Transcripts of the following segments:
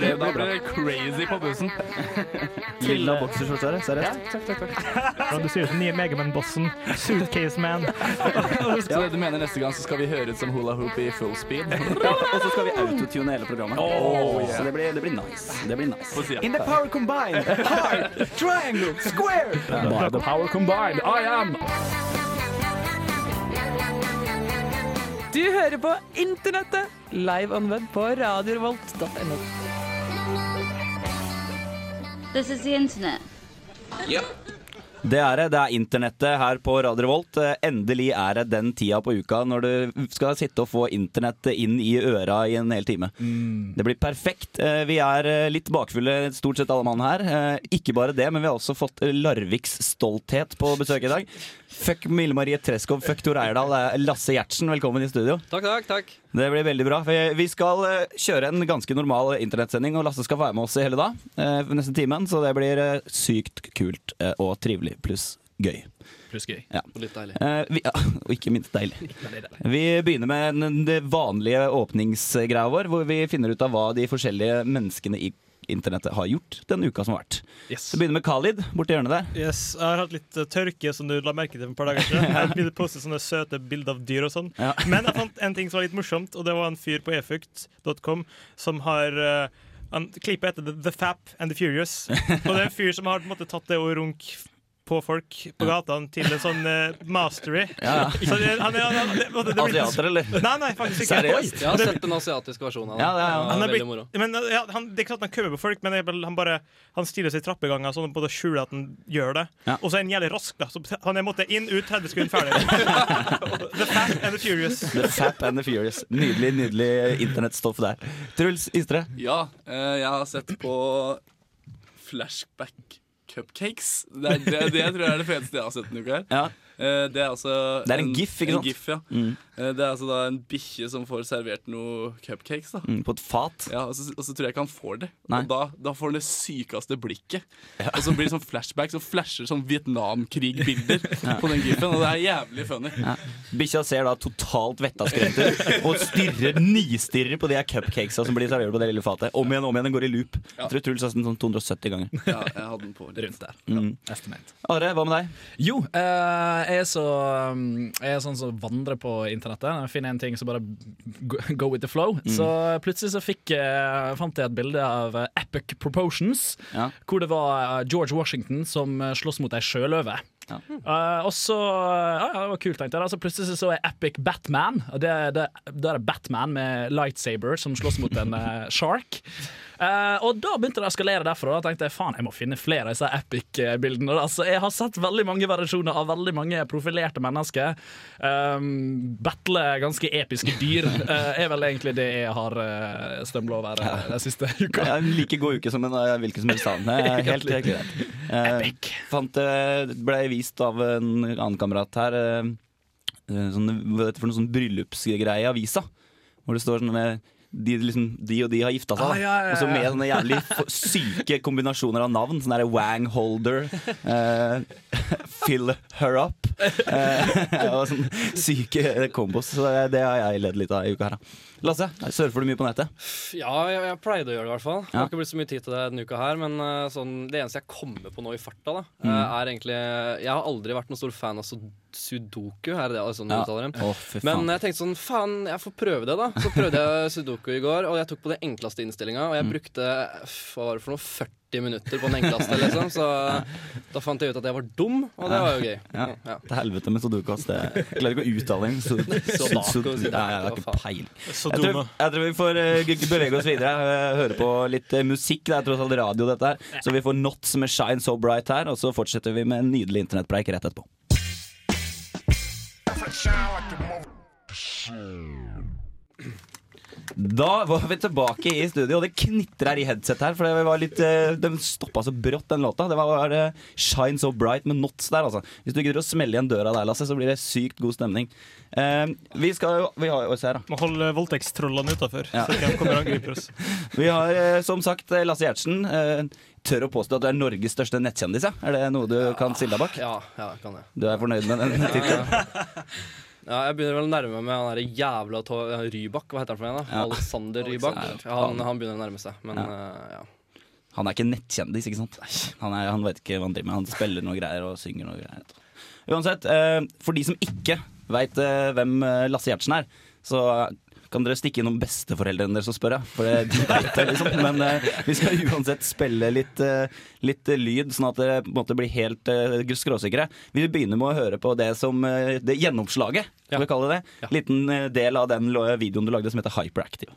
Det da ble det crazy på bussen. Lilla bokserskjorte, seriøst? Ja, Du ser ut som nye Megaman-bossen. Suitcase Man. Så du mener neste gang så skal vi høre ut som hula hoop i full speed? Ja, og så skal vi autotune hele programmet. Oh, yeah. Så det blir, det blir nice. Det blir nice. Få si In the power combined, hard, triangle, square. By the power combined, I am Du hører på Internettet, live on web på radiorevolt.no. This is the internet. Det er det. Det er internettet her på Radio Revolt. Endelig er det den tida på uka når du skal sitte og få internett inn i øra i en hel time. Det blir perfekt. Eh, Vi er eh, litt bakfulle, stort sett alle mann her. Eh, Ikke bare det, men vi har også fått Larviks stolthet på besøk i dag. Fuck Mille Marie Treskov, fuck Tor Eierdal. Er Lasse Gjertsen, velkommen i studio. Takk, takk, takk. Det blir veldig bra. Vi- Vi skal eh, kjøre en ganske normal internettsending, og Lasse skal være med oss i hele dag. eh, neste timen, Så det blir eh, sykt kult og trivelig pluss gøy. Pluss gøy. Ja. Og litt deilig. Eh, vi, ja, og ikke minst deilig. Vi begynner med den vanlige åpningsgreia vår, hvor vi finner ut av hva de forskjellige menneskene i internettet har gjort den uka som har vært. Så begynner med Khalid borti hjørnet der. Yes, Jeg har hatt litt eh, tørke, som du la merke til for et par dager siden. Jeg å poste sånne søte bilder av dyr og sånn. Ja. Men jeg fant en ting som var litt morsomt, og det var en fyr på efukt.com som har uh, han, Klippet heter The, Fap and the Furious. Og det er en fyr som har på en måte, tatt det og runke på folk på gatene til en sånn uh, mastery. Ja. Så det, han, er- han, han, det, det, det, Asiater, eller? Nei, nei, faktisk ikke. Seriøst? Jeg har sett den asiatiske versjonen av. Ja. Det Han er er veldig blitt, moro. men, ja, han, det er ikke sånn at han køer på folk, men er han bare Han stiller seg i trappeganger sånn på det skjulet at han gjør det. Ja. Og så er han jævlig rask. da Så Han er måtte inn, ut, 30 sekunder ferdig. the Fat and the Furious. The Fap and the Furious. Nydelig, nydelig internettstoff der. Truls Istre. Ja, eh, jeg har sett på Flashback Cupcakes. Det, er, det, det tror jeg er det feteste jeg har sett denne uka. her Ja. Eh, Det er altså Det er en gif, ikke sant? En gif, ja. Mm. Eh, Det er altså da en bikkje som får servert noe cupcakes. da Mm, på et fat. ja, og, så, og så tror jeg ikke han får det. Nei. Og da, da får han det sykeste blikket. Og så blir det sånn flashback, så flasher sånn Vietnamkrig-bilder på den giffen. Og det er jævlig funny. Ja. Bikkja ser da totalt vettaskremt ut og stirrer, nistirrer på de her cupcakesa som blir servert på det lille fatet. Om igjen om igjen, den går i loop. Jeg tror Truls har den sånn 270 ganger. Ja, jeg hadde den på. Rundt der. Mm. Estimate. Are, hva med deg? Jo, uh, jeg, er så, um, jeg er sånn som vandrer på internettet. Jeg finner en ting som bare go- with the flow. Så plutselig så fikk, fant jeg et bilde av eh, Epic Proportions, Ja. hvor det var eh, George Washington som eh, slåss mot ei sjøløve. Ja. Uh, og så ja, ja, det var kult, tenkte jeg. Altså, plutselig så er Epic Batman. Og det, det, da er det Batman med lightsaber som slåss mot en uh, shark. Eh, og da begynte det å eskalere derfra. Da tenkte jeg faen, jeg må finne flere av disse epic-bildene. Altså, jeg har sett veldig mange variasjoner av veldig mange profilerte mennesker. Um, battle ganske episke dyr uh, er vel egentlig det jeg har uh, stømla over eh, den siste uka. Ja, en like god uke som en eh, hvilken som helst annen. Eh, Helt, helt greit. Eh, Epic. fant, eh, ble vist av en annen kamerat her eh, eh, sånn, hva heter det for noe sånn bryllupsgreie i avisa. Hvor det står sånn de, liksom, de og de har gifta seg. Ah, ja, ja, ja. Og så med sånne jævlig syke kombinasjoner av navn. Sånn derre Wang Holder, eh, Fill Her Up. Eh, og sånne syke kombos. Så det, det har jeg ledd litt av i uka her. Lasse, surfer du mye på nettet? Ja, jeg, jeg pleide å gjøre det, i hvert fall. Det har ikke blitt så mye tid til det denne uka her, men eh, sånn, det eneste jeg kommer på nå i farta, da, Mm. eh, er egentlig Jeg har aldri vært noen stor fan av sud- sudoku, er det det sånn du Ja. uttaler dem? Å, Men jeg tenkte sånn, faen, jeg får prøve det, da. Så prøvde jeg sudoku i går, og jeg tok på den enkleste innstillinga, og jeg Mm. brukte hva var det for noe, 40 minutter på den enkleste, liksom. Så da fant jeg ut at jeg var dum, og det var jo gøy. Ja. Ja. Til helvete med sudoku. ass. Det- Jeg klarer ikke å uttale det. Sud- sud- Sudoku, Jeg har ikke peiling. Jeg tror, jeg tror vi får uh, bevege oss videre. eh, høre på litt uh, musikk. Det er tross alt radio, dette her. Så vi får Knots med Shine So Bright her, og så fortsetter vi med en nydelig internettpreik rett etterpå. Shine like the mother. Da var vi tilbake i studio, og det knitrer i headset her. For det var litt de Den stoppa så brått, den låta. Det var eh, Shine So Bright med Knots der, altså. Hvis du gidder å smelle igjen døra der, Lasse, så blir det sykt god stemning. Eh, vi skal jo Vi har jo se her, da. Må holde voldtektstrollene utafor, Ja. så de kommer og angriper oss. Vi har eh, som sagt eh, Lasse Gjertsen. eh, Tør å påstå at du er Norges største nettkjendis. Ja? Er det noe du kan stille deg bak? Ja, ja, kan jeg. Du er fornøyd med den tittelen? Ja, jeg begynner vel å nærme meg han derre jævla to Rybak. Hva heter han for en, da? Ja. Alexander Rybak. Han, han begynner å nærme seg, men Ja. Uh, ja. Han er ikke nettkjendis, ikke sant? Han, er, han vet ikke hva han driver med. Han spiller noe greier og synger noe greier. Uansett, eh, for de som ikke veit eh, hvem eh, Lasse Gjertsen er, så kan dere stikke innom besteforeldrene deres og spørre. For det, de vet det, liksom. Men eh, vi skal uansett spille litt, eh, litt eh, lyd, sånn at dere på en måte blir helt eh, skråsikre. Vi begynner med å høre på det som eh, det gjennomslaget, skal vi kalle det. Ja. Liten eh, del av den lo- videoen du lagde som heter Hyperactive.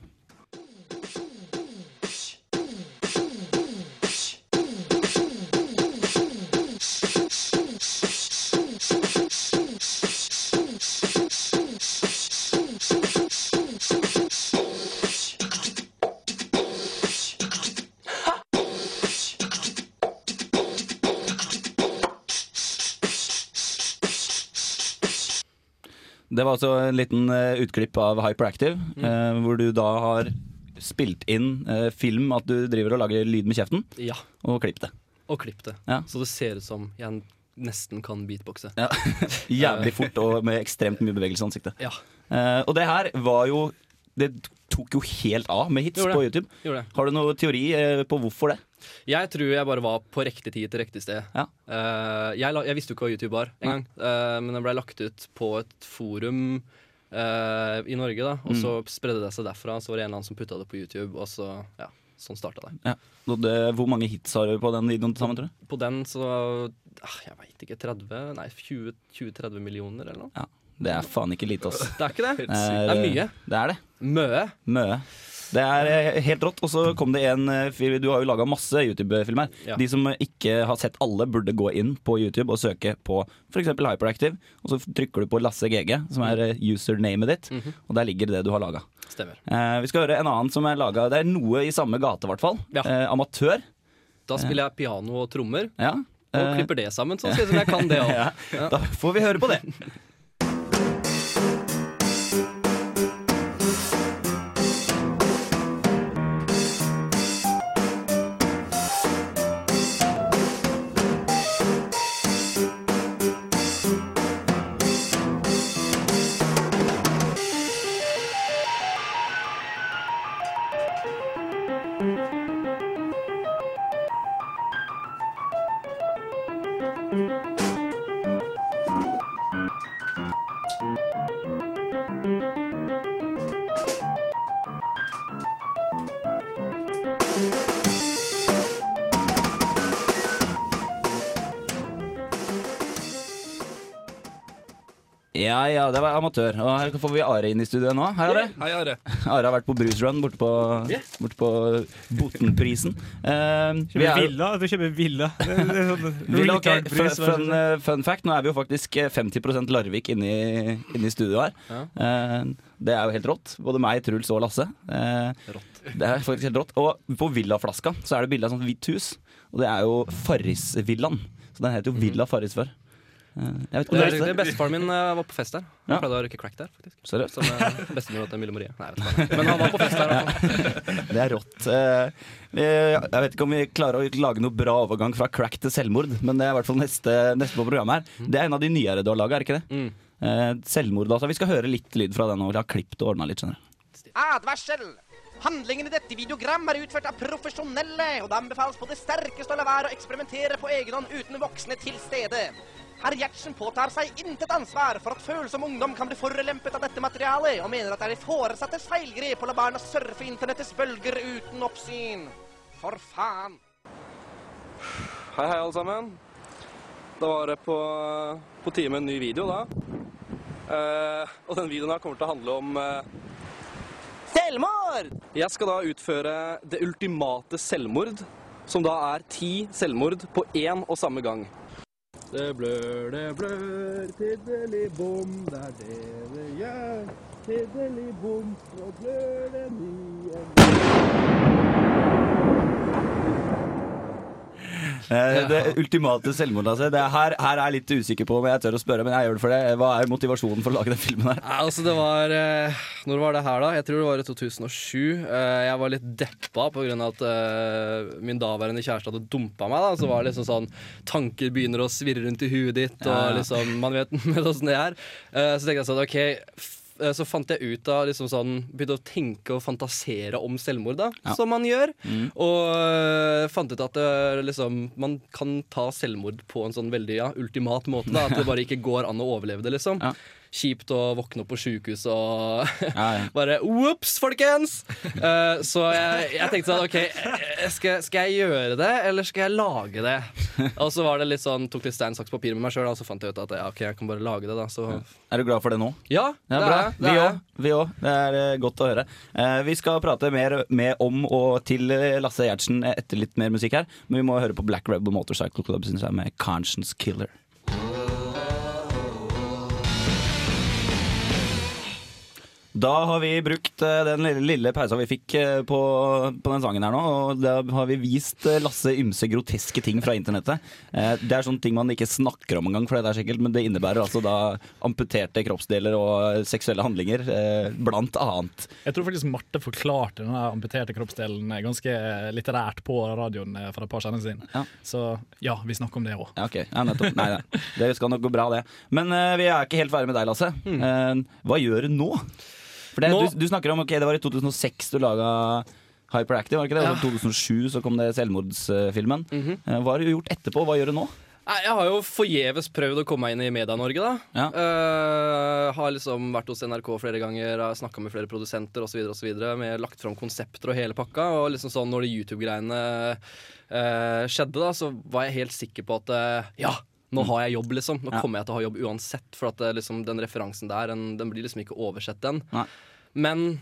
Det var altså en liten eh, utklipp av Hyperactive, Mm. eh, hvor du da har spilt inn eh, film at du driver og lager lyd med kjeften, ja. og klipp det. Og klipp det. Ja. Så det ser ut som jeg nesten kan beatboxe. Ja. Jævlig fort og med ekstremt mye bevegelse i ansiktet. Ja, og det her var jo Det tok jo helt av med hits på. YouTube. Har du noen teori eh, på hvorfor det? Jeg tror jeg bare var på riktig tid til riktig sted. Ja. Uh, jeg, la, jeg visste jo ikke hva YouTube var engang, uh, men den ble lagt ut på et forum uh, i Norge. da Og så spredde det seg derfra, så var det en eller annen som putta det på YouTube, og så ja, sånn starta det. Ja. Det. Hvor mange hits har du på den videoen til sammen, tror du? På den så ah, Jeg veit ikke. 30 Nei, 20-30 millioner eller noe. Ja. Det er faen ikke lite, ass. Det er ikke det. Det Det er mye. Det er det. Møe. Møe. Det er eh, helt rått. Og så kom det en eh, Du har jo laga masse YouTube-filmer. Ja. De som ikke har sett alle, burde gå inn på YouTube og søke på f.eks. Hyperactive. Og så trykker du på Lasse GG, som er eh, usernamet ditt, Mhm. og der ligger det du har laga. Eh, vi skal høre en annen som er laga Det er noe i samme gate, i hvert fall. Ja. Eh, amatør. Da spiller jeg piano og trommer, Ja. og Eh, klipper det sammen. sånn ser ut som jeg kan det òg. ja. Da får vi høre på det. Ja, ja, det var amatør. Og her får vi Are inn i studioet nå. Hei, Are. Hei, Are. Are har vært på Bruce Run borte på, borte på Botenprisen. Uh, kjøper vi er- villa. Du kjøper villa. Det, det er sånn villa okay. retard-pris, fun, fun, eh, fun fact, nå er vi jo faktisk eh, 50% Larvik inne i studioet her. Ja. Uh, det er jo helt rått. Både meg, Truls og Lasse. Eh, Rått. det er faktisk helt rått. Og på villaflaska så er det bilde av et sånt hvitt hus. Og det er jo Farrisvillaen. Så den heter jo Villa Farris før. Eh, jeg vet ikke Det er, det? Bestefaren min eh, var på fest der. Han Ja. pleide å røyke crack der, faktisk. Seriøst? Som uh, bestemor til Mille Marie. Nei, vet ikke. Men han var på fest der. i. Det er rått. Eh, eh, jeg vet ikke om vi klarer å lage noe bra overgang fra crack til selvmord, men det er i hvert fall neste, neste på programmet her. Det er en av de nyere du har laga, er ikke det? Mm. Eh, selvmord, altså. Vi skal høre litt lyd fra den, og vi har klippet og ordna litt, skjønner du. Advarsel! Handlingen i dette videogram er utført av profesjonelle, og det anbefales på det sterkeste å la være å eksperimentere på egen hånd uten voksne til stede. Herr Gjertsen påtar seg intet ansvar for at følsom ungdom kan bli forulempet av dette materialet, og mener at det er de foresattes feilgrep å la barna surfe internettets bølger uten oppsyn. For faen. Hei, hei, alle sammen. Da var det på, på tide med en ny video, da. Eh, og den videoen her kommer til å handle om eh, Selvmord! Jeg skal da utføre det ultimate selvmord, som da er ti selvmord på én og samme gang. Det blør, det blør, tiddeli bom, det er det det gjør. Tiddeli bom, så blør det mye. Eh, Det ultimate selvmordet. altså. Det er her, her er jeg litt usikker på om jeg tør å spørre, men jeg gjør det for det. Hva er motivasjonen for å lage den filmen her? Altså det var eh, Når var det her, da? Jeg tror det var i 2007. Eh, jeg var litt deppa pga. at eh, min daværende kjæreste hadde dumpa meg. da Så var det liksom sånn Tanker begynner å svirre rundt i huet ditt, og liksom Man vet åssen det er. Eh, så tenkte jeg sånn OK. Eh, Så fant jeg ut av liksom sånn Begynte å tenke og fantasere om selvmord, da, Ja. som man gjør. Mm. Og øh, fant ut at det, liksom, man kan ta selvmord på en sånn veldig ja, ultimat måte. Da, at det bare ikke går an å overleve det, liksom. Ja. Kjipt å våkne opp på sjukehus og Ja, ja. bare Ops, folkens! Uh, så jeg, jeg tenkte sånn OK, eh, skal, skal jeg gjøre det, eller skal jeg lage det? Og så var det litt sånn, tok litt stein, saks, papir med meg sjøl, og så fant jeg ut at ja, OK, jeg kan bare lage det, da. Så Er du glad for det nå? ja, Ja, det bra. er det Vi er òg. Vi òg. Det er eh, godt å høre. Uh, vi skal prate mer med om og til Lasse Gjertsen etter litt mer musikk her. Men vi må høre på Black Rebel Motorcycle Club jeg, med Conscience Killer. Da har vi brukt eh, den lille, lille pausa vi fikk eh, på, på den sangen her nå, og da har vi vist eh, Lasse ymse groteske ting fra internettet. Eh, Det er sånne ting man ikke snakker om engang, for det er sikkert, men det innebærer altså da amputerte kroppsdeler og seksuelle handlinger, eh, blant annet. Jeg tror faktisk Marte forklarte den amputerte kroppsdelen ganske litterært på radioen for et par sendinger siden. Ja. Så ja, vi snakker om det òg. Ja, okay. Ja, nettopp. Nei, nei. Det skal nok gå bra, det. Men vi er ikke helt ferdig med deg, Lasse. Eh, hva gjør du nå? For det, Nå- du, du snakker om ok, det var i 2006 du laga Hyperactive, var det ikke det? Og så 2007 så kom det selvmordsfilmen. Mm -hmm. Hva har du gjort etterpå? Hva gjør du nå? Jeg har jo forgjeves prøvd å komme meg inn i Media-Norge, da. Ja. Uh, har liksom vært hos NRK flere ganger, snakka med flere produsenter osv. Med lagt fram konsepter og hele pakka. Og liksom sånn når de YouTube-greiene uh, skjedde, da, så var jeg helt sikker på at uh, ja, nå har jeg jobb, liksom. Nå Ja. kommer jeg til å ha jobb uansett. For at det, liksom, den referansen der, den, den blir liksom ikke oversett, den. Nei. Men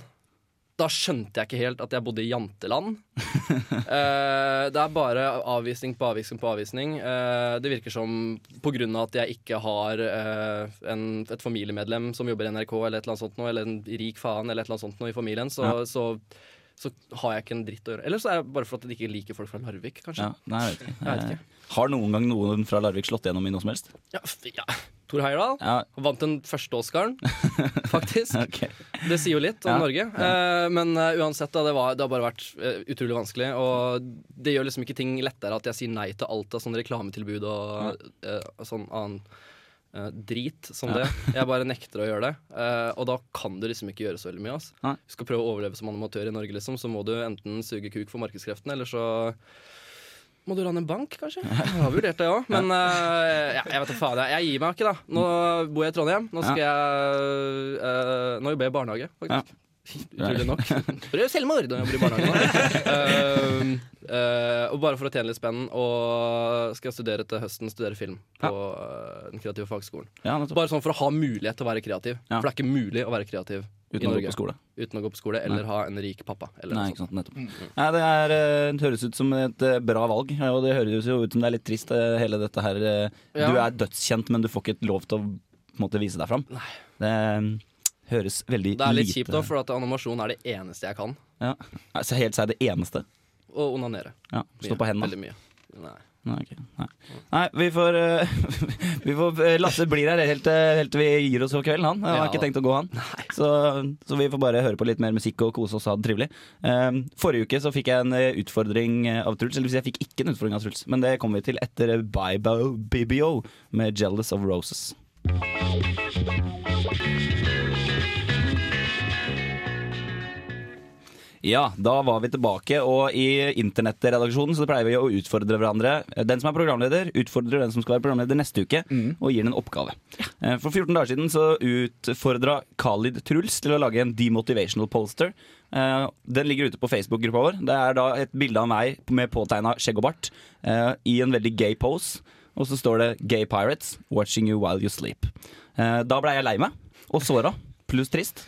da skjønte jeg ikke helt at jeg bodde i janteland. Eh, det er bare avvisning på avvisning på avvisning. Eh, det virker som av at jeg ikke har eh, en, et familiemedlem som jobber i NRK, eller et eller annet sånt noe, eller en rik faen eller et eller annet sånt noe i familien, så, Ja. så, så har jeg ikke en dritt å gjøre. Eller så er det bare for at de ikke liker folk fra Larvik, kanskje. Ja, nei, jeg vet ikke. Jeg vet ikke. Eh, Har noen gang noen fra Larvik slått gjennom i noe som helst? Ja, ja. Tor Heyerdahl Ja, vant den første Oscaren, faktisk. okay. Det sier jo litt om Ja. Norge. Eh, men uh, uansett, da, det, var, det har bare vært uh, utrolig vanskelig. Og det gjør liksom ikke ting lettere at jeg sier nei til alt av sånne reklametilbud og eh, sånn annen eh, drit som Ja. det. Jeg bare nekter å gjøre det. Uh, og da kan du liksom ikke gjøre så veldig mye. ass. Nei. Du skal prøve å overleve som animatør i Norge, liksom, så må du enten suge kuk for markedskreftene, eller så må du rane en bank, kanskje? Jeg har vurdert det òg, men uh, ja, jeg vet da faen. Jeg, jeg gir meg ikke, da. Nå bor jeg i Trondheim. Nå skal jeg Nå jobber jeg i barnehage, faktisk. Utrolig nok. Prøv selvmord når jeg jobber i uh, uh, og bare for å tjene litt spenn, og skal studere til høsten, studere film på eh, Den kreative fagskolen. Ja. Bare sånn for å ha mulighet til å være kreativ. Ja. For det er ikke mulig å være kreativ Uten i å uten å gå på skole eller ha en rik pappa. Eller Nei, sant, nettopp. Nei, det, er, det høres ut som et bra valg, og det høres jo ut som det er litt trist, hele dette her. Du Ja. Er dødskjent, men du får ikke lov til å måte, vise deg fram. Det høres veldig Det er litt lite kjipt, da, for at animasjon er det eneste jeg kan. ja. altså, Helt så er det eneste. Å onanere. Ja, Stå på hendene. Veldig mye. Nei. Nei, okay. Nei. Nei, vi får, eh, vi får eh, Lasse blir her helt, eh, helt til vi gir oss for kvelden, han. Han har Ja. ikke tenkt å gå, han. Så, så vi får bare høre på litt mer musikk og kose oss og ha det trivelig. Forrige uke så fikk jeg en utfordring av Truls. Eller jeg fikk ikke en utfordring av Truls, men det kommer vi til etter Bibo BBO med 'Jealous of Roses'. Ja, da var vi tilbake, og i internettredaksjonen så pleier vi å utfordre hverandre. Den som er programleder, utfordrer den som skal være programleder neste uke, og gir den en oppgave. Ja. For 14 dager siden så utfordra Khalid Truls til å lage en demotivational poster. Eh, Den ligger ute på Facebook-gruppa vår. Det er da et bilde av meg med påtegna skjegg og bart eh, i en veldig gay pose. Og så står det 'Gay Pirates watching you while you sleep'. Eh, Da blei jeg lei meg, og såra, pluss trist.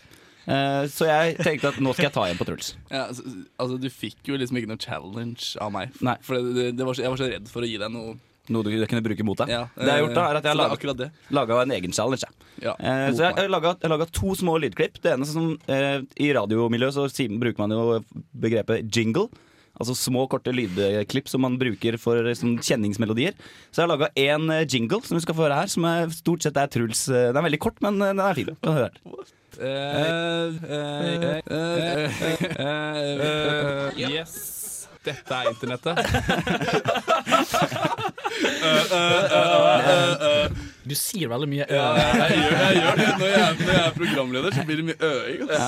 Eh, Så jeg tenkte at nå skal jeg ta igjen på Truls. Ja, altså, du fikk jo liksom ikke noe challenge av meg. Nei. For det, det, var jeg var så redd for å gi deg noe. Noe du kunne bruke mot deg. Ja, det jeg har gjort da, er at jeg har laga en egen challenge. Ja, Eh, så jeg har laga to små lydklipp. Det ene som eh, I radiomiljøet så bruker man jo begrepet jingle. Altså små, korte lydklipp som man bruker for som kjenningsmelodier. Så jeg har laga én eh, jingle som vi skal få høre her, som er, stort sett er Truls. eh, Den er veldig kort, men eh, den er fin. Du kan høre. Yes. Dette er internettet. Du sier veldig mye. ø. jeg, gjør, det. Når jeg, er programleder, så blir det mye øing. Det-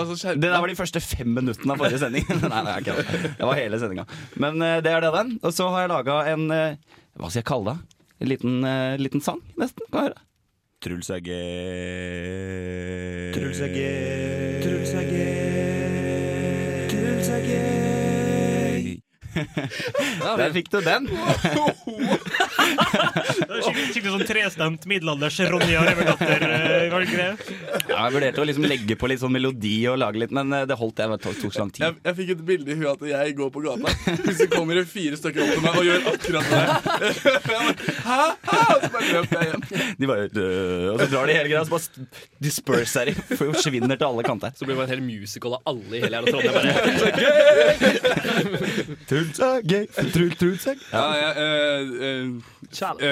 altså der var de første fem minuttene av forrige sending. nei, nei, ikke det. var hele sendinga. Men eh, det er det, den. Og så har jeg laga en eh, Hva skal jeg kalle det? En liten, eh, liten sang, nesten. Kan jeg høre. Truls gay. Truls gay. Truls er Der fikk du den. Det Skikkelig, skikkelig sånn trestemt middelalders Ronja Røverdatter. eh? Ja, jeg vurderte å liksom legge på litt sånn melodi og lage litt, men eh, det holdt jeg. Det tok tok så lang tid. Jeg, jeg fikk et bilde i huet at jeg går på gata. Plutselig kommer det fire stykker opp til meg og gjør akkurat det. Hæ? Hæ? Og så bare løper jeg hjem. De bare Og så drar de hele greia, så bare disperser de. Forsvinner til alle kanter. Så blir det bare en hel musical av alle i hele Trondheim. Bare. Truls er gay. Truls, Truls er gay. Ja, jeg, eh, eh, Challenge.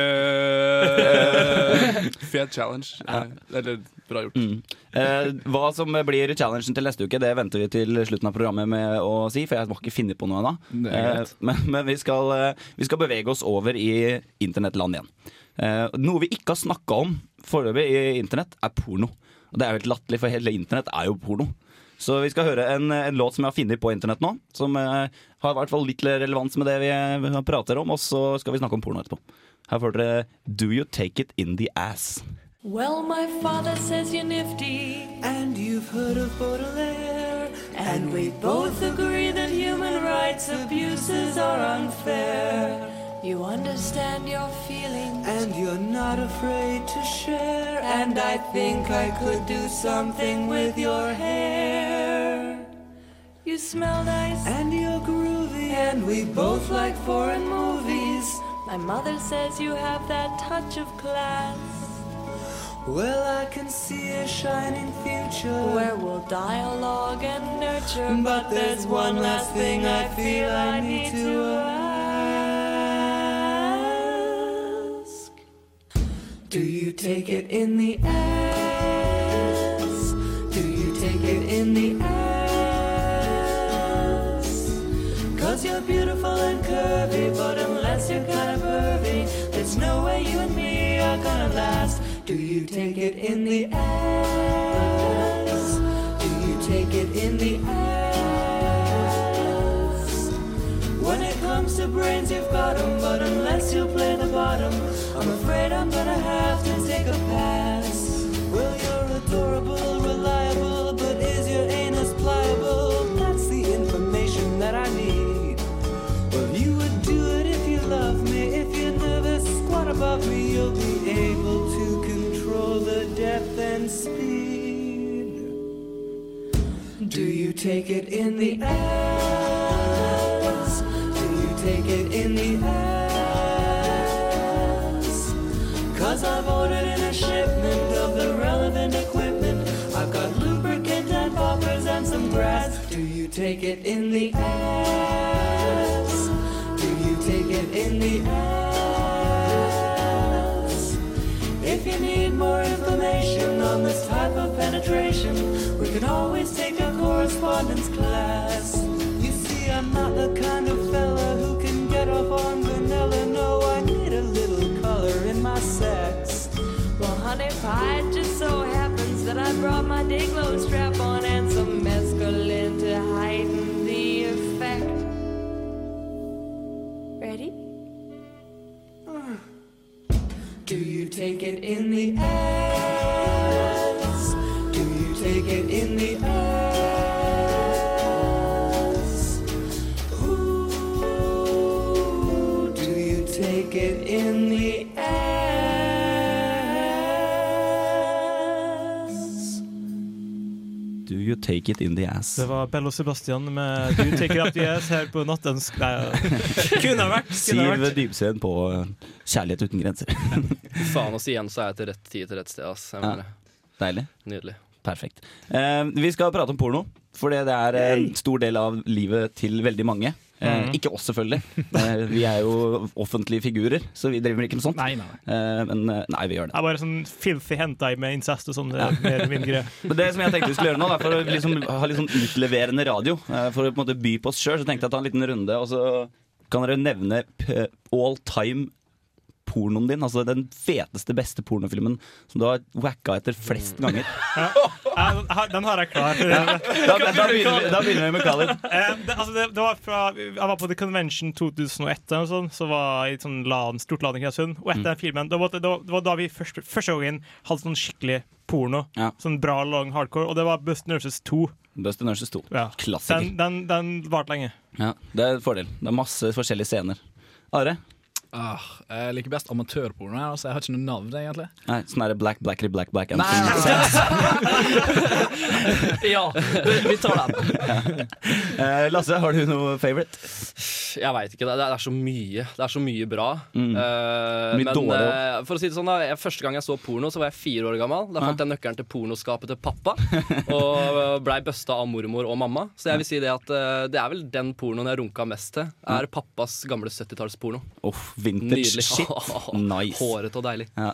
eh, Fet challenge. Ja, Eller bra gjort. Mm. Eh, hva som blir challengen til neste uke, det venter vi til slutten av programmet med å si, for jeg må ikke finne på noe ennå. Eh, men men vi, skal, vi skal bevege oss over i internettland igjen. Eh, noe vi ikke har snakka om foreløpig i internett, er porno. Og det er jo helt latterlig, for hele internett er jo porno. Så vi skal høre en, en låt som jeg har funnet på internett nå, som eh, har i hvert fall litt relevans med det vi prater om, og så skal vi snakke om porno etterpå. Her får dere Do You Take It In The Ass. Well, my father says you're nifty, and you've heard of Baudelaire. And we both agree that human rights abuses are unfair. You understand your feelings, and you're not afraid to share. And I think I could do something with your hair. You smell nice, and you're groovy, and we both like foreign movies. My mother says you have that touch of class. Well, I can see a shining future where we'll dialogue and nurture. But there's one last thing I feel I need to ask. Do you take it in the ass? Do you take it in the ass? Cause you're beautiful and curvy, but unless you're kind of pervy, there's no way you and me are gonna last. Do you take it in the ass? Do you take it in the ass? When it comes to brains, you've got 'em, but unless you play the bottom, afraid I'm gonna have to take a pass. Well, you're adorable, reliable, but is your anus pliable? That's the information that I need. Well, you would do it if you love me. If you never squat above me, you'll be able to control the depth and speed. Do you take it in the ass? Cause I've ordered in a shipment of the relevant equipment. I've got lubricant and poppers and some grass. Do you take it in the ass? Do you take it in the ass? If you need more information on this type of penetration, we can always take a correspondence class. You see, I'm not the I brought my day glow strap on and some mescaline to heighten the effect. Ready? Ah. Do you take it in the ass? Take it in the ass? Det var Bello Sebastian med Du take it up the ass her på Nattønsk. Nei. Kunne ha vært. Siv. Dybsveen på eh, Kjærlighet uten grenser. Faen, å si igjen så er jeg til rett tid til rett sted. Ass. Jeg Ja. Deilig. Nydelig. Perfekt. Uh, vi skal prate om porno, for det er en stor del av livet til veldig mange. Eh, Mhm. Ikke oss, selvfølgelig. Vi er jo offentlige figurer, så vi driver ikke med sånt. Nei, nei, Eh, men eh, nei, vi gjør det. Jeg er bare sånn filthy hentai med incest og sånn. Det er mer min greie. Men det som jeg tenkte vi skulle gjøre nå, er for å liksom ha litt sånn utleverende radio. For å på en måte by på oss sjøl, så tenkte jeg å ta en liten runde, og så kan dere nevne all time pornoen din. Altså den feteste, beste pornofilmen som du har wacka etter flest ganger. Ja. Den har jeg klar. Da, da, begynner, vi, da begynner vi med Khalid. Eh, det, altså det, det var fra, jeg var på The Convention 2001, eller noe sånt, så var jeg i sånn LAN, stort LAN i Kristiansund. Og etter Mm. den filmen, det var, det, var, da vi første, første gangen hadde sånn skikkelig porno. Ja. Sånn bra, lang hardcore. Og det var Bust Nurses 2. Bust Nurses 2. Ja. Klassiker. Den, den, den varte lenge. Ja, det er en fordel. Det er masse forskjellige scener. Are? Ah, jeg liker best amatørporno. her, Altså, jeg har ikke noe navn, egentlig. Nei, sånn er det black, blackity, black, black Nei, Nei, ja, vi, tar den. Eh, Lasse, har du noe favorite? Jeg veit ikke. Det er, det er så mye. Det er så mye bra. Mm. Eh, Mye men dårlig eh, for å si det sånn da jeg, første gang jeg så porno, så var jeg fire år gammel. Da fant jeg nøkkelen til pornoskapet til pappa. Og blei busta av mormor og mamma. Så jeg vil si det at eh, det er vel den pornoen jeg runka mest til. Er pappas gamle 70-tallsporno. Uff, vintage Nydelig. shit. Nice. Håret og deilig. Ja.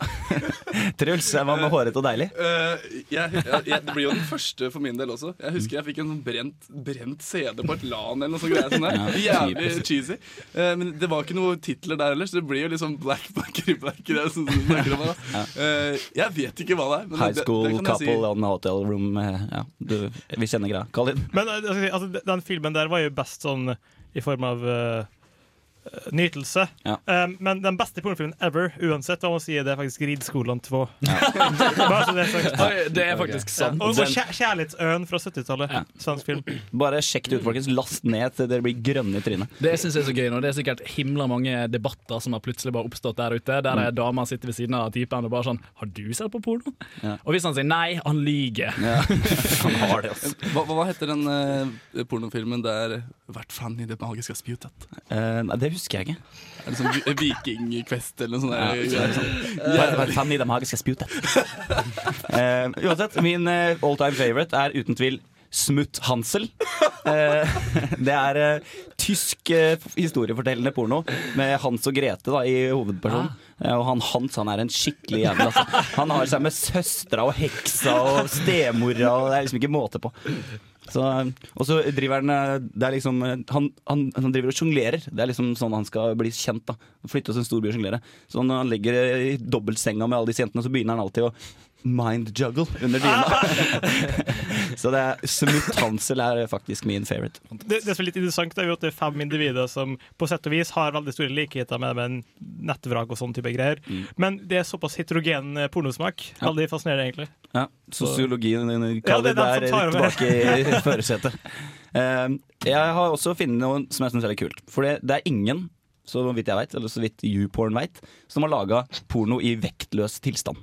Truls, hva var med håret og deilig. Uh, jeg, jeg, jeg, det blir jo den første for min del også. Jeg husker jeg fikk en sånn brent, brent CD på et LAN eller noe sånt. greier sånn der. Ja, Jævlig cheesy. Uh, men det var ikke noe titler der ellers. Det blir jo liksom Black Blacker Black. Det er sånn snakker om, da. Eh, jeg vet ikke hva det er. Men High school det kan jeg si. couple on hotel room. eh, Ja, du, vi kjenner greia. Khalid? Men eh, altså, altså, den filmen der var jo best sånn i form av eh, nytelse. Ja. Um, men den beste pornofilmen ever, uansett hva man sier, det er faktisk Rideskolen 2. Ja. det er Det er faktisk sant. Og, og Den- kjær Kjærlighetsøen fra 70-tallet. Svensk. Bare sjekk det ut, folkens. Last ned til dere blir grønne i trynet. Det synes jeg er så gøy nå. Det er sikkert himla mange debatter som har plutselig bare oppstått der ute. Der er dama sitter ved siden av typen og bare sånn 'Har du sett på porno?' Ja. Og hvis han sier nei, han lyger. Ja. Han har det, altså. Hva, hva heter den uh, pornofilmen der 'Vært fan i det magiske spjutet'? Uh, nei, det husker jeg ikke. Er det sånn vi- Vikingquest eller noe sånt? Ja, der? så er sånn. Vær, vær fan i det magiske spjutet. uh, uansett, min eh, all time favorite er uten tvil Smutt Hansel. Eh, det er eh, tysk eh, historiefortellende porno med Hans og Grete da, i hovedpersonen. Eh, og han Hans han er en skikkelig jævel. Altså. Han har seg med søstera og heksa og stemora, og det er liksom ikke måte på. Så, og så driver han det er liksom, han, han, han driver og sjonglerer. Det er liksom sånn han skal bli kjent. da Flytte oss en storby og sjonglere. Så når han ligger i dobbeltsenga med alle disse jentene, så begynner han alltid å mind juggle under dyna. så det er Smutt Hansel er faktisk min favorite. Det, det som er litt interessant, er jo at det er fem individer som på sett og vis har veldig store likheter med, med nettvrak og sånn type greier. Men det er såpass heterogen eh, pornosmak. Ja. Veldig fascinerende, egentlig. Ja, Sosiologien Ja, kaller det det er tilbake i førersetet. Uh, jeg har også funnet noe som jeg syns er kult. For det, det er ingen, så vidt jeg vet, eller så vidt YouPorn veit, som har laga porno i vektløs tilstand.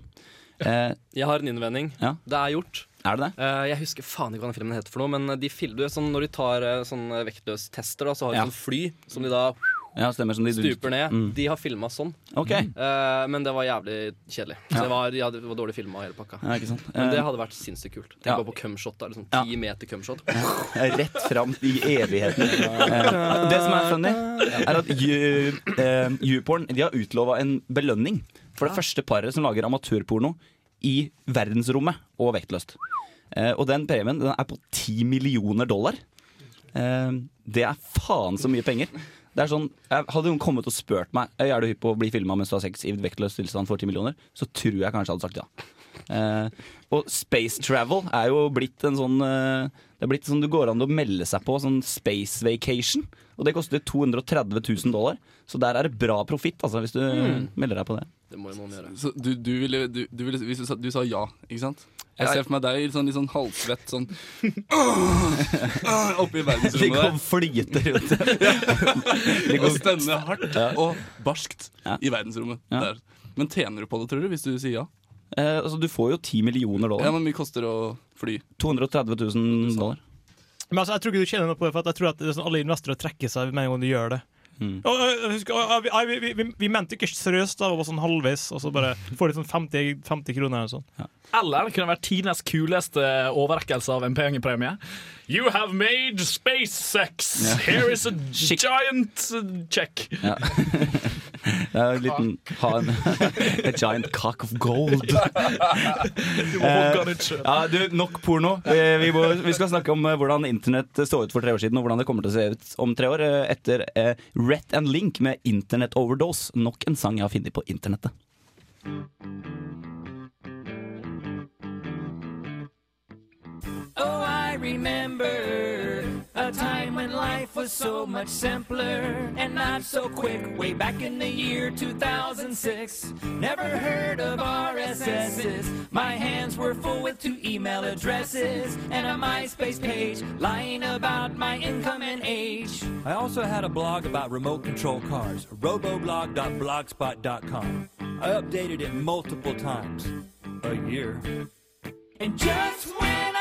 Eh, Jeg har en innvending. Ja. Det er gjort. er det det? Eh, jeg husker faen ikke hva den filmen heter for noe, men de fil du sånn, når de tar uh, sånn vektløstester, da, så har de Ja. sånn fly som de da Ja, stemmer som de stuper ned. Mm. De har filma sånn. Okay. Eh, men det var jævlig kjedelig. Så det, var, ja, det var dårlig filma hele pakka. Ja, ikke sant? Men det Eh, hadde vært sinnssykt kult. Tenk ja. bare på cumshot. Liksom. Ti meter cumshot. Rett fram i evigheten. Eh, det som er funny, er at eh, YouPorn de har utlova en belønning for det første paret som lager amatørporno i verdensrommet og vektløst. Eh, og den premien den er på 10 millioner dollar. Eh, det er faen så mye penger. Det er sånn, Hadde noen kommet og spurt meg Er du hypp på å bli filma mens du har sex i vektløs tilstand for 10 millioner, så tror jeg kanskje jeg hadde sagt ja. Eh, og space travel er jo blitt en sånn eh, Det er blitt sånn du går an å melde seg på, sånn space vacation. Og det koster 230 000 dollar. Så der er det bra profitt, altså, hvis du Mm. melder deg på det. Det må jo noen gjøre. Så du, du ville, du, du ville Hvis du sa, du sa ja, ikke sant? Jeg ser for meg deg litt sånn, litt sånn halvsvett sånn Oppi De verdensrommet Vi der. flyter rundt. De Og går- stønne hardt Ja. og barskt Ja. i verdensrommet. Ja. Der. Men tjener du på det, tror du, hvis du sier ja? Eh, altså, du får jo 10 millioner Ja, dollar. men mye koster å fly. 230 000 dollar. Men altså, jeg tror ikke du tjener noe på det, for at jeg tror at det er sånn, alle investorer trekker seg med en gang du gjør det. Mm. Og, og, og, vi, vi, vi, vi mente ikke seriøst, da, var sånn halvveis, og så bare får de sånn 50, 50 kroner eller sånn. Eller det kunne vært tidenes kuleste overrekkelse av en pengepremie. You have made space sex. Ja. Here is a giant uh, check. Ja. Det er en liten ha en, A giant cock of gold. Du må. Ja, du, nok porno. Vi, vi, må, vi skal snakke om eh, hvordan internett så ut for tre år siden, og hvordan det kommer til å se ut om tre år, eh, etter eh, Rett and Link med Internet Overdose. Nok en sang jeg har funnet på internettet. Remember a time when life was so much simpler and not so quick. Way back in the year 2006, never heard of RSSs. My hands were full with two email addresses and a MySpace page lying about my income and age. I also had a blog about remote control cars, roboblog.blogspot.com. I updated it multiple times a year. And just when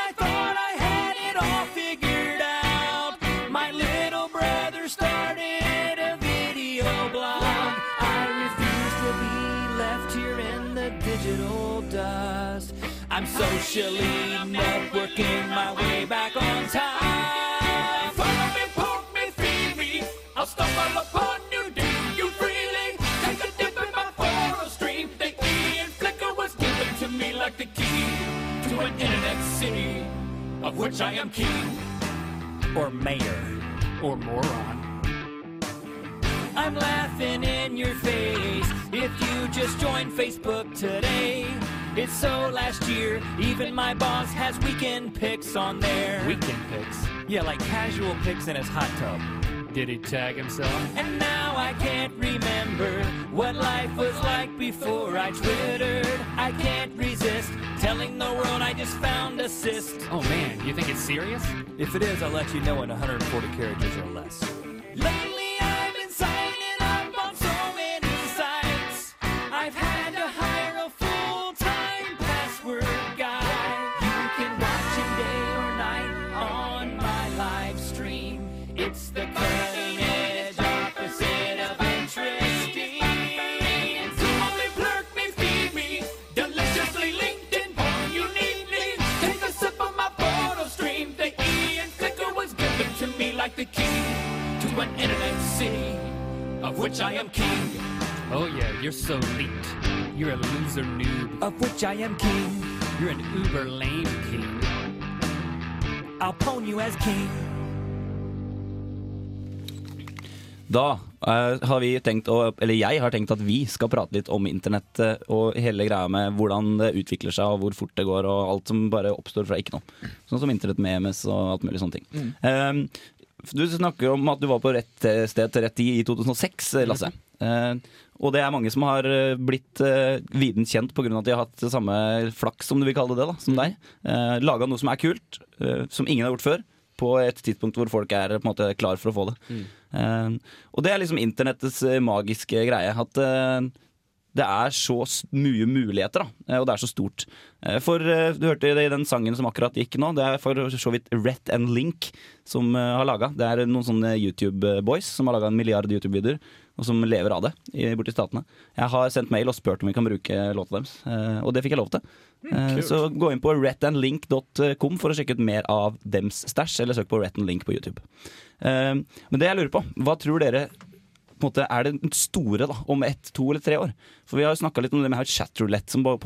socially networking my way back on time. Follow me, poke me, feed me. I'll stumble upon you, do you freely? Take a dip in my photo stream. The and Flickr was given to me like the key to an internet city of which I am king. Or mayor. Or moron. I'm laughing in your face if you just joined Facebook today. It's so last year, even my boss has weekend pics on there. Weekend pics. Yeah, like casual pics in his hot tub. Did he tag himself? And now I can't remember what life was like before I twittered. I can't resist telling the world I just found a cyst. Oh man, you think it's serious? If it is, I'll let you know in 140 characters or less. Lately an internet city of which I am king. Oh yeah, you're so leaked. You're a loser noob. Of which I am king. You're an uber lame king. I'll pwn you as king. Da uh, har vi tenkt å, eller jeg har tenkt at vi skal prate litt om internett uh, og hele greia med hvordan det utvikler seg og hvor fort det går og alt som bare oppstår fra ikke noe. Sånn som internett med MS og alt mulig sånne ting. Mm. Eh, du snakker om at du var på rett eh, sted til rett tid i 2006, eh, Lasse. Eh, og det er mange som har eh, blitt uh, viden kjent pga. at de har hatt samme flaks, som du vil kalle det, da, som deg. Uh, Laga noe som er kult, eh, som ingen har gjort før. På et tidspunkt hvor folk er på en måte klar for å få det. Eh, og det er liksom internettets eh, magiske greie. At eh, det er så mye muligheter, da. eh, Og det er så stort. Eh, For eh, du hørte det i den sangen som akkurat gikk nå. Det er for så vidt Rett and Link som har laga. Det er noen sånne YouTube-boys som har laga en milliard YouTube-videoer. Og som lever av det i, borti statene. Jeg har sendt mail og spurt om vi kan bruke låta deres, og det fikk jeg lov til. Mm. Så gå inn på rettandlink.com for å sjekke ut mer av dems stæsj, eller søk på Rett and Link på YouTube. Men det jeg lurer på, hva tror dere på en måte, er det store da, om ett, to eller tre år? For vi har jo snakka litt om det med chatroulette som bare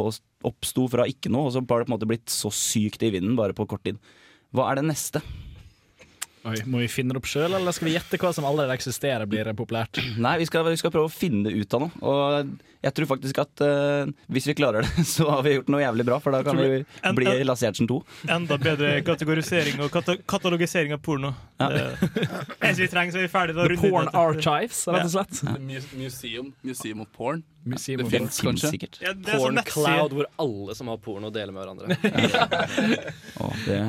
oppsto fra ikke noe, og så har det på en måte blitt så sykt i vinden bare på kort tid. Hva er det neste? Oi, må vi finne det opp sjøl, eller skal vi gjette hva som allerede eksisterer, blir populært? Nei, vi skal, vi skal prøve å finne det ut av noe. Og jeg tror faktisk at uh, hvis vi klarer det, så har vi gjort noe jævlig bra. For da kan vi en- bli en- Lasse Gjertsen 2. Enda bedre kategorisering og kata katalogisering av porno. Ja. Det vi trenger, så er vi ferdige. The Porn. Archives, rett og slett. Mu- Museum. Museum of Porn. Museum det of finnes kanskje. Sikkert. Ja, det Porn. Cloud hvor alle som har porno, deler med hverandre. Å, det,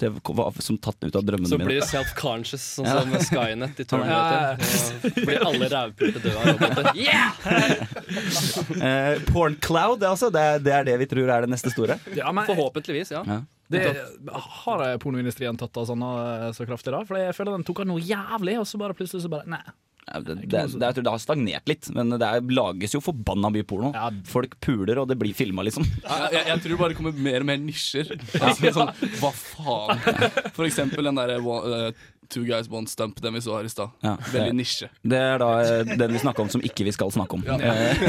det var som tatt ut av drømmene mine. Så blir det self-conscious, sånn Ja. som Skynet i Ja, Terminator. Så blir alle rævpulte døde av roboter. Eh, Porn Cloud, altså, det, det er det vi tror er det neste store. Ja, men Forhåpentligvis, ja. Ja. det, har pornoindustrien tatt av sånn eh, så kraftig da? For jeg føler den tok av noe jævlig, og så bare plutselig så bare Nei, Det, det, det, jeg tror det har stagnert litt, men det er, lages jo forbanna mye porno. Folk puler, og det blir filma, liksom. Jeg, jeg, jeg tror det bare kommer mer og mer nisjer. Ja. sånn, hva faen? For eksempel den derre uh, Two Guys One Stump, den vi så her i stad. Ja, Veldig nisje. Det er da eh, den vi snakka om som ikke vi skal snakke om. Ja. Eh,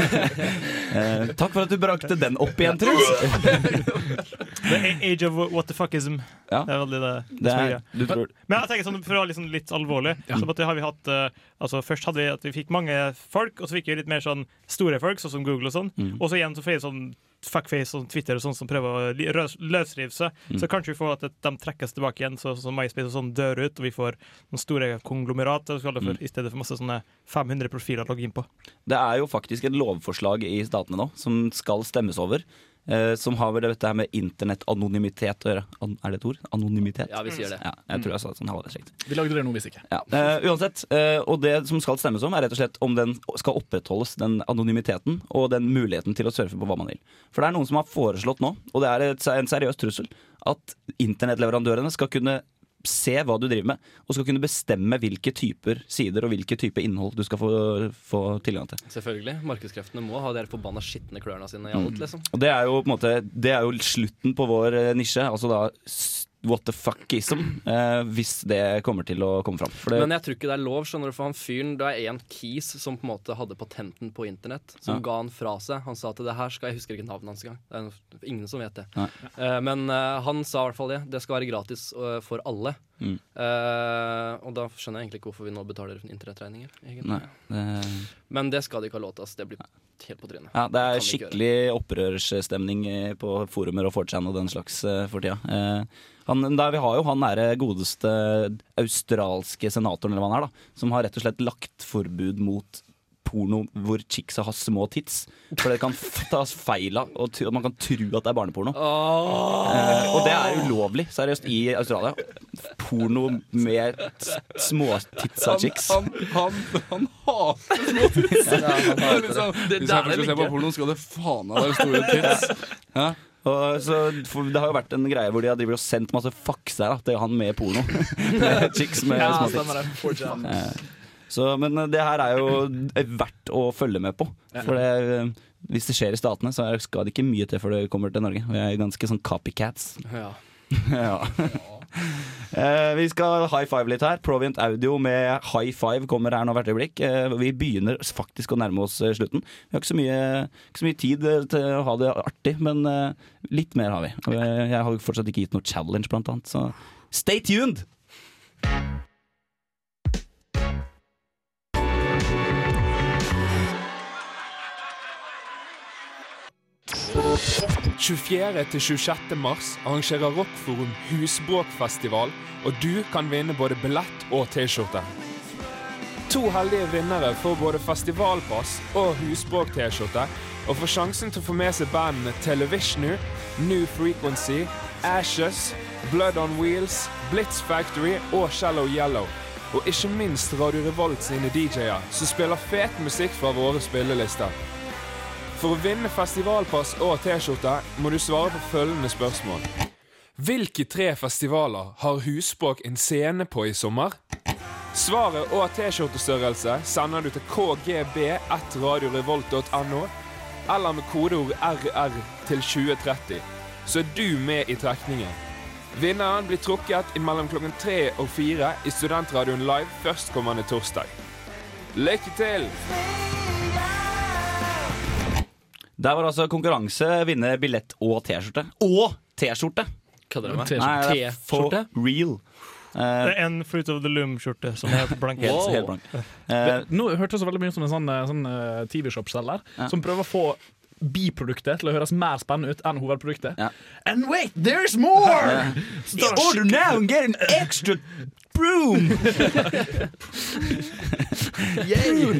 eh, takk for at du brakte den opp igjen, Truls. The age of what the fuckism. Ja. Det er veldig det, det, er du tror, Men jeg tenker sånn, for å være liksom litt alvorlig så måtte, har vi hatt, uh, altså Først hadde vi at vi fikk mange folk, og så fikk vi litt mer sånn store folk, sånn som Google og sånn. Mm. Og så igjen så får vi sånn fuckface og Twitter og sånn som prøver å løsrive seg. Mm. Så kanskje vi får at de trekkes tilbake igjen, så, så MySpace og sånn dør ut, og vi får noen store konglomerat for, Mm. i stedet for masse sånne 500 profiler å logge inn på. det er jo faktisk et lovforslag i statene nå som skal stemmes over. Eh, som har vel dette her med internettanonymitet å gjøre. An er det et ord? Anonymitet? Ja, vi sier det. Ja, jeg tror jeg sa det sånn halvveis riktig. Vi lagde det nå, hvis ikke. Ja. Uh, uansett, uh, og det som skal stemmes om, er rett og slett om den skal opprettholdes, den anonymiteten og den muligheten til å surfe på hva man vil. For det er noen som har foreslått nå, og det er et, en seriøs trussel, at internettleverandørene skal kunne se hva du driver med, og skal kunne bestemme hvilke typer sider og hvilke typer innhold du skal få, få tilgang til. Selvfølgelig. Markedskreftene må ha de forbanna skitne klørne sine i Mm. alt, liksom. Og det er jo måte Det er jo slutten på vår eh, nisje, altså da what the fuckism, eh, hvis det kommer til å komme fram. Det, Men jeg tror ikke det er lov, skjønner du, for han fyren Det er en kis som på en måte hadde patenten på internett, som Ja. ga han fra seg. Han sa at det her skal Jeg husker ikke navnet hans engang. Det er ingen som vet det. Eh, men eh, han sa i hvert fall det. Det skal være gratis uh, for alle. Mm. Eh, og da skjønner jeg egentlig ikke hvorfor vi nå betaler internettregninger. Nei, det, Men det skal de ikke ha lov til. Altså. Det blir helt på trynet. Ja, det er det skikkelig opprørsstemning eh, på forumer og 4chan og den slags uh, for tida. Eh, Han, der vi har jo han nære godeste australske senatoren eller hva han er, da, som har rett og slett lagt forbud mot porno hvor chicksa har små tits. For det kan tas feil av, og man kan tro at det er barneporno. Eh, og det er ulovlig, seriøst, i Australia. Porno med småtitsa chicks. Han, han, han hater små tits! Ja, han hater Det er liksom, det. Hvis der jeg først skal se på porno, skal det faen meg være store tits. Ja. Og så, for det har jo vært en greie hvor de har og sendt masse fakser til han med porno. Chicks med Ja, små tits. det. 4chan. Eh, Så, men det her er jo verdt å følge med på. For det, hvis det skjer i Statene, så skal det ikke mye til før det kommer til Norge. Vi er ganske sånn copycats. Ja. ja. Eh, vi skal high five litt her. Provient Audio med high five kommer her nå hvert øyeblikk. Eh, vi begynner faktisk å nærme oss eh, slutten. Vi har ikke så mye, ikke så mye tid til å ha det artig, men litt mer har vi. Jeg har fortsatt ikke gitt noe challenge, blant annet, så stay tuned! 24. til 26. mars arrangerer Rockforum Husbråkfestival, og du kan vinne både billett og T-skjorte. To heldige vinnere får både festivalpass og husbråk-T-skjorte, og får sjansen til å få med seg bandene Televisionu, New Frequency, Ashes, Blood on Wheels, Blitz Factory og Shallow Yellow. Og ikke minst Radio Revolt sine DJ-er, som spiller fet musikk fra våre spillelister. For å vinne festivalpass og T-skjorte må du svare på følgende spørsmål. Hvilke tre festivaler har Husbråk en scene på i sommer? Svaret og T-skjortestørrelse sender du til kgb1radiorevolt.no, eller med kodeord RR til 2030. Så er du med i trekningen. Vinneren blir trukket mellom klokken tre og fire i Studentradioen live førstkommende torsdag. Lykke til! Der var altså konkurranse, vinne billett og T-skjorte. Og T-skjorte! Kødder du med? Nei, det er for T-skjorte? real. Uh, Det er en Fruit of the Loom-skjorte som er helt blank. helt, helt blank. Uh, Det- Nå hørtes det så veldig mye ut som en sånn, eh, sånn uh, TV-shop-selger Ja. som prøver å få biproduktet til å høres mer spennende ut enn hovedproduktet. Ja. And wait, there's more! Så Order now and get an extra broom!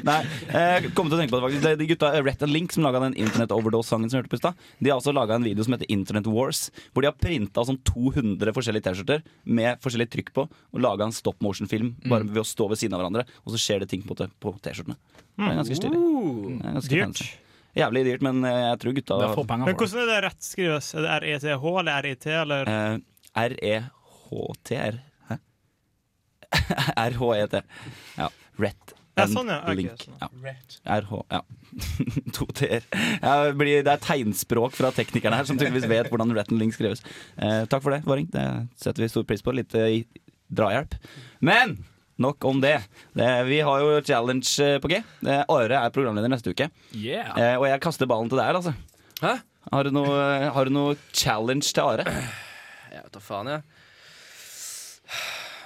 Nei, jeg kom til å tenke på det faktisk De gutta Rett Rhett and Link som laga den Internet Overdose-sangen som hørte på i stad, de har også laga en video som heter Internet Wars, hvor de har printa sånn 200 forskjellige T-skjorter med forskjellig trykk på, og laga en stop motion-film bare ved å stå ved siden av hverandre, og så skjer det ting på, på T-skjortene. Det er ganske stilig. Ganske Dyrt. fancy. Jævlig dyrt, men eh, jeg tror gutta Det er få penger Men for det. hvordan er det rett skrives? Er det RETH eller RIT, eller? Eh, R-E-H-T-R Hæ? R-H-E-T. Ja. Rett Ja, sånn, ja. Ok, link. sånn. Ja. RH, ja. to t-er. Ja, det blir- det er tegnspråk fra teknikerne her, som tydeligvis vet hvordan rett and link skrives. Eh, takk for det, Varing. Det setter vi stor pris på. Litt eh, drahjelp. Men nok om det. det. Vi har jo challenge eh, på G. Eh, Are er programleder neste uke. Yeah. Eh, og jeg kaster ballen til deg, altså. Hæ? Har du noe, har du noe challenge til Are? Jeg vet da faen, jeg.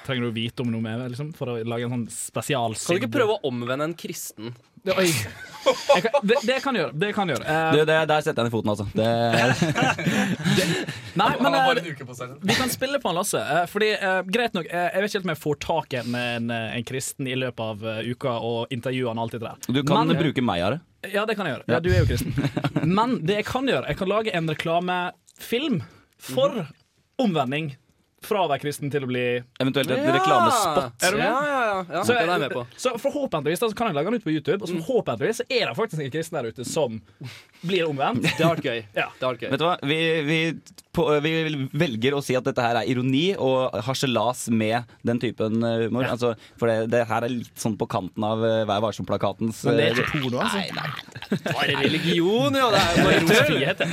Trenger du å vite om noe mer liksom, for å lage en sånn spesial Kan du ikke prøve å omvende en kristen? Oi. Jeg kan, det, det kan gjøre. Det kan gjøre. Uh, Du, det, der setter jeg ned foten, altså. Det, Nei, men seg. vi kan spille på han Lasse. Uh, Fordi, greit nok, Jeg vet ikke helt om jeg får tak i en, en, en kristen i løpet av uka og intervjue han alltid der. du kan Men- bruke meg, av det. Ja, det kan jeg gjøre. Ja, du er jo kristen. Men det jeg kan gjøre, jeg kan lage en reklamefilm for omvending fra å være kristen til å bli Eventuelt et reklamespot. Er du med? Ja, ja, ja. ja. Så, den er med på. så forhåpentligvis da, så kan jeg lage den ut på YouTube, og så forhåpentligvis så er det faktisk en kristen der ute som blir omvendt. Det har vært gøy. Ja. Det har vært gøy. Vet du hva? Vi, vi, på, vi velger å si at dette her er ironi og harselas med den typen humor. humor. Altså, for det, det her er litt sånn på kanten av eh, Vær varsom-plakatens Men det er eh, ikke porno, altså. Nei, nei. Bare religion, jo. Det er jo bare tull. Det.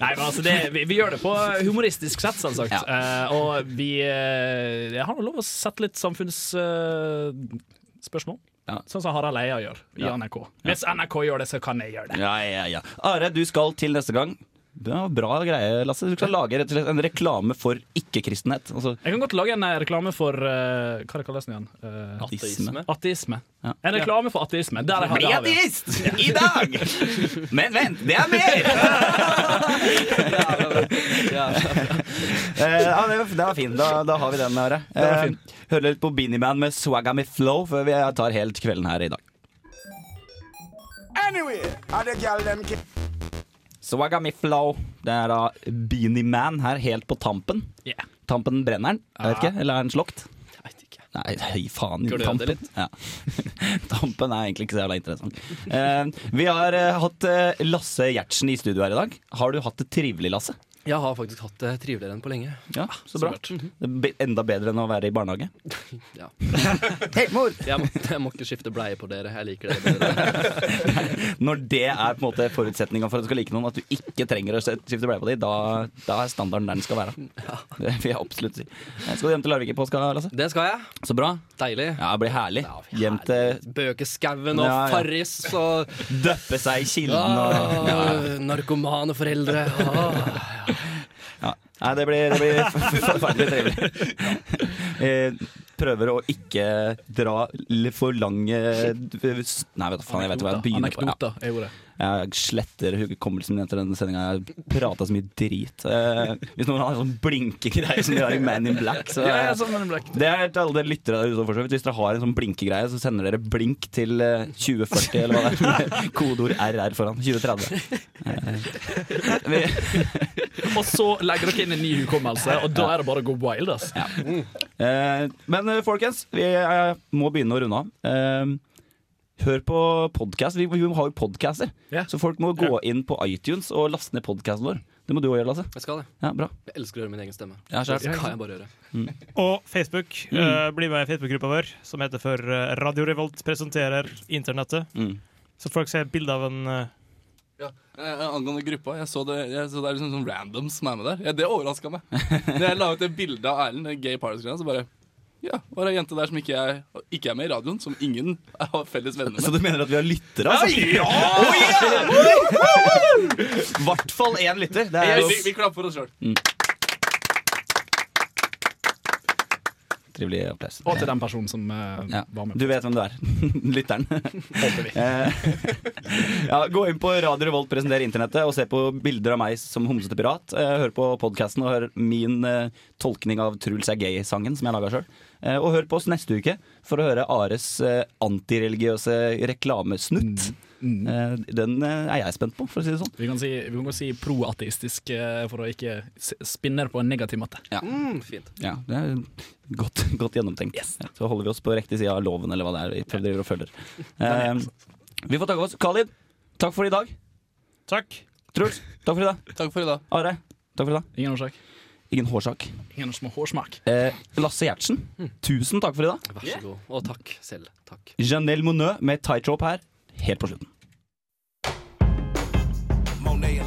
Nei, men altså, det, vi, vi gjør det på humoristisk sett, selvsagt. Eh, og vi uh, Jeg har nå lov å sette litt samfunnsspørsmål. Ja. Sånn som Harald Eia gjør i Ja. NRK. Hvis NRK gjør det, så kan jeg gjøre det. Ja, ja, ja. Are, du skal til neste gang. Det var bra greie, Lasse. Du skal lage rett og slett en reklame for ikke-kristenhet. Altså, Jeg kan godt lage en eh, reklame for uh, Hva kalles den igjen? Uh, Ateisme. Ateisme. Ja. En reklame for ateisme. Der er, Bli ateist i dag! Men vent, det er mer! Eh, ja, det var, det var fint. Da, da har vi den, Are. var Eh, hører litt på Beanie Man med Swagga Me Flow før vi tar helt kvelden her i dag. Anyway, Swagga Me Flow. Det er da Beanie Man her helt på tampen. Yeah. Tampen brenner den, jeg vet ikke, eller er den slokt? Nei, høy faen. Tampen. Ja. tampen er egentlig ikke så jævla interessant. Uh, vi har uh, hatt uh, Lasse Gjertsen i studio her i dag. Har du hatt det trivelig, Lasse? Jeg har faktisk hatt det triveligere enn på lenge. Ja, så bra. Mm -hmm. be- Enda bedre enn å være i barnehage. Ja. Hei, mor! Jeg må, jeg må ikke skifte bleie på dere. Jeg liker dere bedre. Når det er på en måte forutsetninga for at du skal like noen, at du ikke trenger å skifte bleie på dem, da, da er standarden der den skal være. Ja. Det vil jeg absolutt si. Eh, Skal du hjem til Larvik i påska, Lasse? Det skal jeg. Så bra. Deilig. Ja, det blir herlig. Ja, Hjem til Bøkeskauen og Ja, ja. Farris og Døppe seg i kilden og ja. ah, narkomane foreldre. Ah. Ja. Nei, det blir, det blir forferdelig trivelig. Eh, prøver å ikke dra for lange Nei, vet du faen, jeg vet hva jeg begynner på. Anekdoter er ordet. Jeg sletter hukommelsen min etter denne sendinga. Jeg prata så mye drit. Eh, hvis noen har sånn blinkegreie som de har i Man in Black, så Ja, ja, sånn Men in Black. det er til alle dere lyttere der ute for så vidt. Hvis dere har en sånn blinkegreie, så sender dere blink til eh, 2040 eller hva det er. med Kodeord RR foran. 2030. Eh, Og så legger dere inn en ny hukommelse, og da er det bare å gå wild. ass. Eh, men eh, folkens, vi jeg må begynne å runde av. Eh, hør på podkast. Vi, vi har jo podcaster, Ja. så folk må gå inn på iTunes og laste ned podkasten vår. Det må du òg gjøre, Lasse. Jeg skal det. Ja, bra. Jeg elsker å høre min egen stemme. Ja, det skal jeg bare gjøre. Og Facebook. Eh, bli med i Facebook-gruppa vår, som heter for eh, Radio Revolt presenterer internettet. Mm. Så folk ser bilde av en uh, Ja, Angående gruppa, jeg så det, jeg så det er liksom sånn randoms som er med der. Ja, det overraska meg. Når jeg la ut det bilde av Erlend, gay party så bare Ja, var ei jente der som ikke er, ikke er med i radioen, som ingen har felles venner med. Så du mener at vi har lyttere, altså? Ja! I hvert fall én lytter. Det er Vi, vi, vi klapper for oss sjøl. trivelig applaus. Og til den personen som uh, Ja. var med. Du vet hvem du er. Lytteren. Eh, ja, gå inn på Radio Revolt presenter internettet og se på bilder av meg som homsete pirat. Eh, hør på podkasten og hør min uh, tolkning av Truls er gay-sangen som jeg laga sjøl. Eh, og hør på oss neste uke for å høre Ares eh, antireligiøse reklamesnutt. Mm. den eh, er jeg spent på, for å si det sånn. Vi kan si, vi kan si pro-ateistisk for å ikke spinne det på en negativ måte. Ja. Mm, fint. Ja, det er godt, godt gjennomtenkt. Ja, så holder vi oss på riktig side av loven, eller hva det er vi driver og følger. Eh, vi får takke oss. Khalid, takk for i dag. Takk. Truls, takk for i dag. Takk for i dag. Are, takk for i dag. Ingen årsak. Ingen hårsak. Ingen små hårsmak. Eh, Lasse Gjertsen, mm. tusen takk for i dag. Vær så god. Og takk selv. Takk. Janelle Monø med tightrope her, helt på slutten. Monet